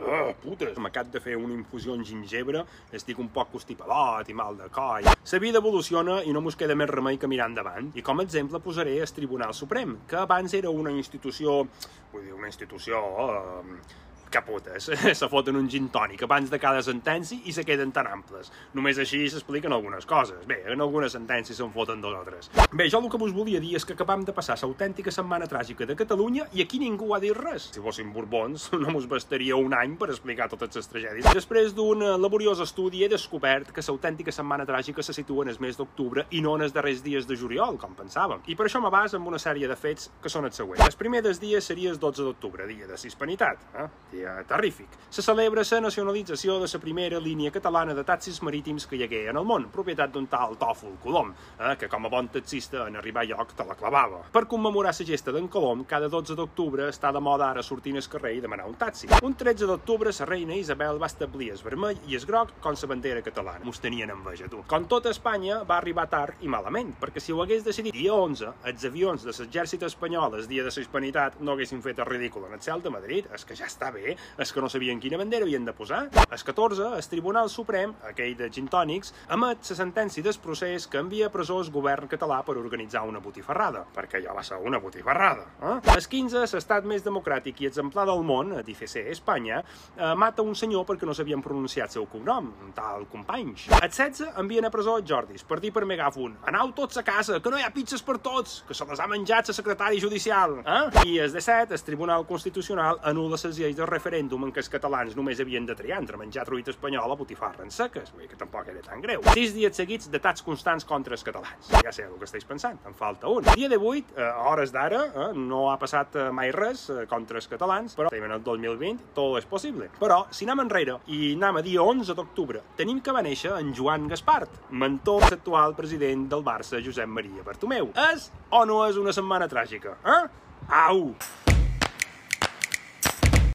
Uh, putes, m'acab de fer una infusió en gingebre, estic un poc constipadot i mal de coll. La vida evoluciona i no mos queda més remei que mirar endavant. I com a exemple posaré el Tribunal Suprem, que abans era una institució, vull dir, una institució... Uh, caputes, se foten un gin tònic abans de cada sentència i se queden tan amples. Només així s'expliquen algunes coses. Bé, en algunes sentències se'n foten dos o tres. Bé, jo el que vos volia dir és que acabam de passar l'autèntica setmana tràgica de Catalunya i aquí ningú ha dit res. Si fossin borbons, no mos bastaria un any per explicar totes les tragèdies. Després d'un laboriós estudi he descobert que l'autèntica setmana tràgica se situa en el mes d'octubre i no en els darrers dies de juliol, com pensàvem. I per això m'abas amb una sèrie de fets que són els següents. El primer dels dies seria el 12 d'octubre, dia de hispanitat. Eh? Dia terrífic. Se celebra la nacionalització de la primera línia catalana de taxis marítims que hi hagué en el món, propietat d'un tal Tòfol Colom, eh, que com a bon taxista en arribar a lloc te la clavava. Per commemorar la gesta d'en Colom, cada 12 d'octubre està de moda ara sortir al carrer i demanar un taxi. Un 13 d'octubre la reina Isabel va establir el vermell i el groc com la bandera catalana. Mos tenien enveja, tu. Com tota Espanya, va arribar tard i malament, perquè si ho hagués decidit dia 11, els avions de l'exèrcit espanyol el dia de la hispanitat no haguessin fet el ridícul en el cel de Madrid, és que ja està bé, és que no sabien quina bandera havien de posar. El 14, el Tribunal Suprem, aquell de Gintònics, emet la sentència del procés que envia a presó el govern català per organitzar una botifarrada, perquè ja va ser una botifarrada. Eh? El 15, l'estat més democràtic i exemplar del món, d'IFC Espanya, eh, mata un senyor perquè no s'havien pronunciat seu cognom, un tal Companys. El 16, envien a presó Jordis per dir per megàfon anau tots a casa, que no hi ha pizzas per tots, que se les ha menjat la secretari judicial. Eh? I el 17, el Tribunal Constitucional anul·la les lleis referèndum en què els catalans només havien de triar entre menjar truita espanyola o botifarra en seques, vull dir que tampoc era tan greu. Sis dies seguits d'atats constants contra els catalans. Ja sé el que estàs pensant, en falta un. Dia de 8, eh, a hores d'ara, eh, no ha passat eh, mai res contra els catalans, però estem en el 2020, tot és possible. Però, si anem enrere i anem a dia 11 d'octubre, tenim que va néixer en Joan Gaspart, mentor actual president del Barça, Josep Maria Bartomeu. És o no és una setmana tràgica? Eh? Au!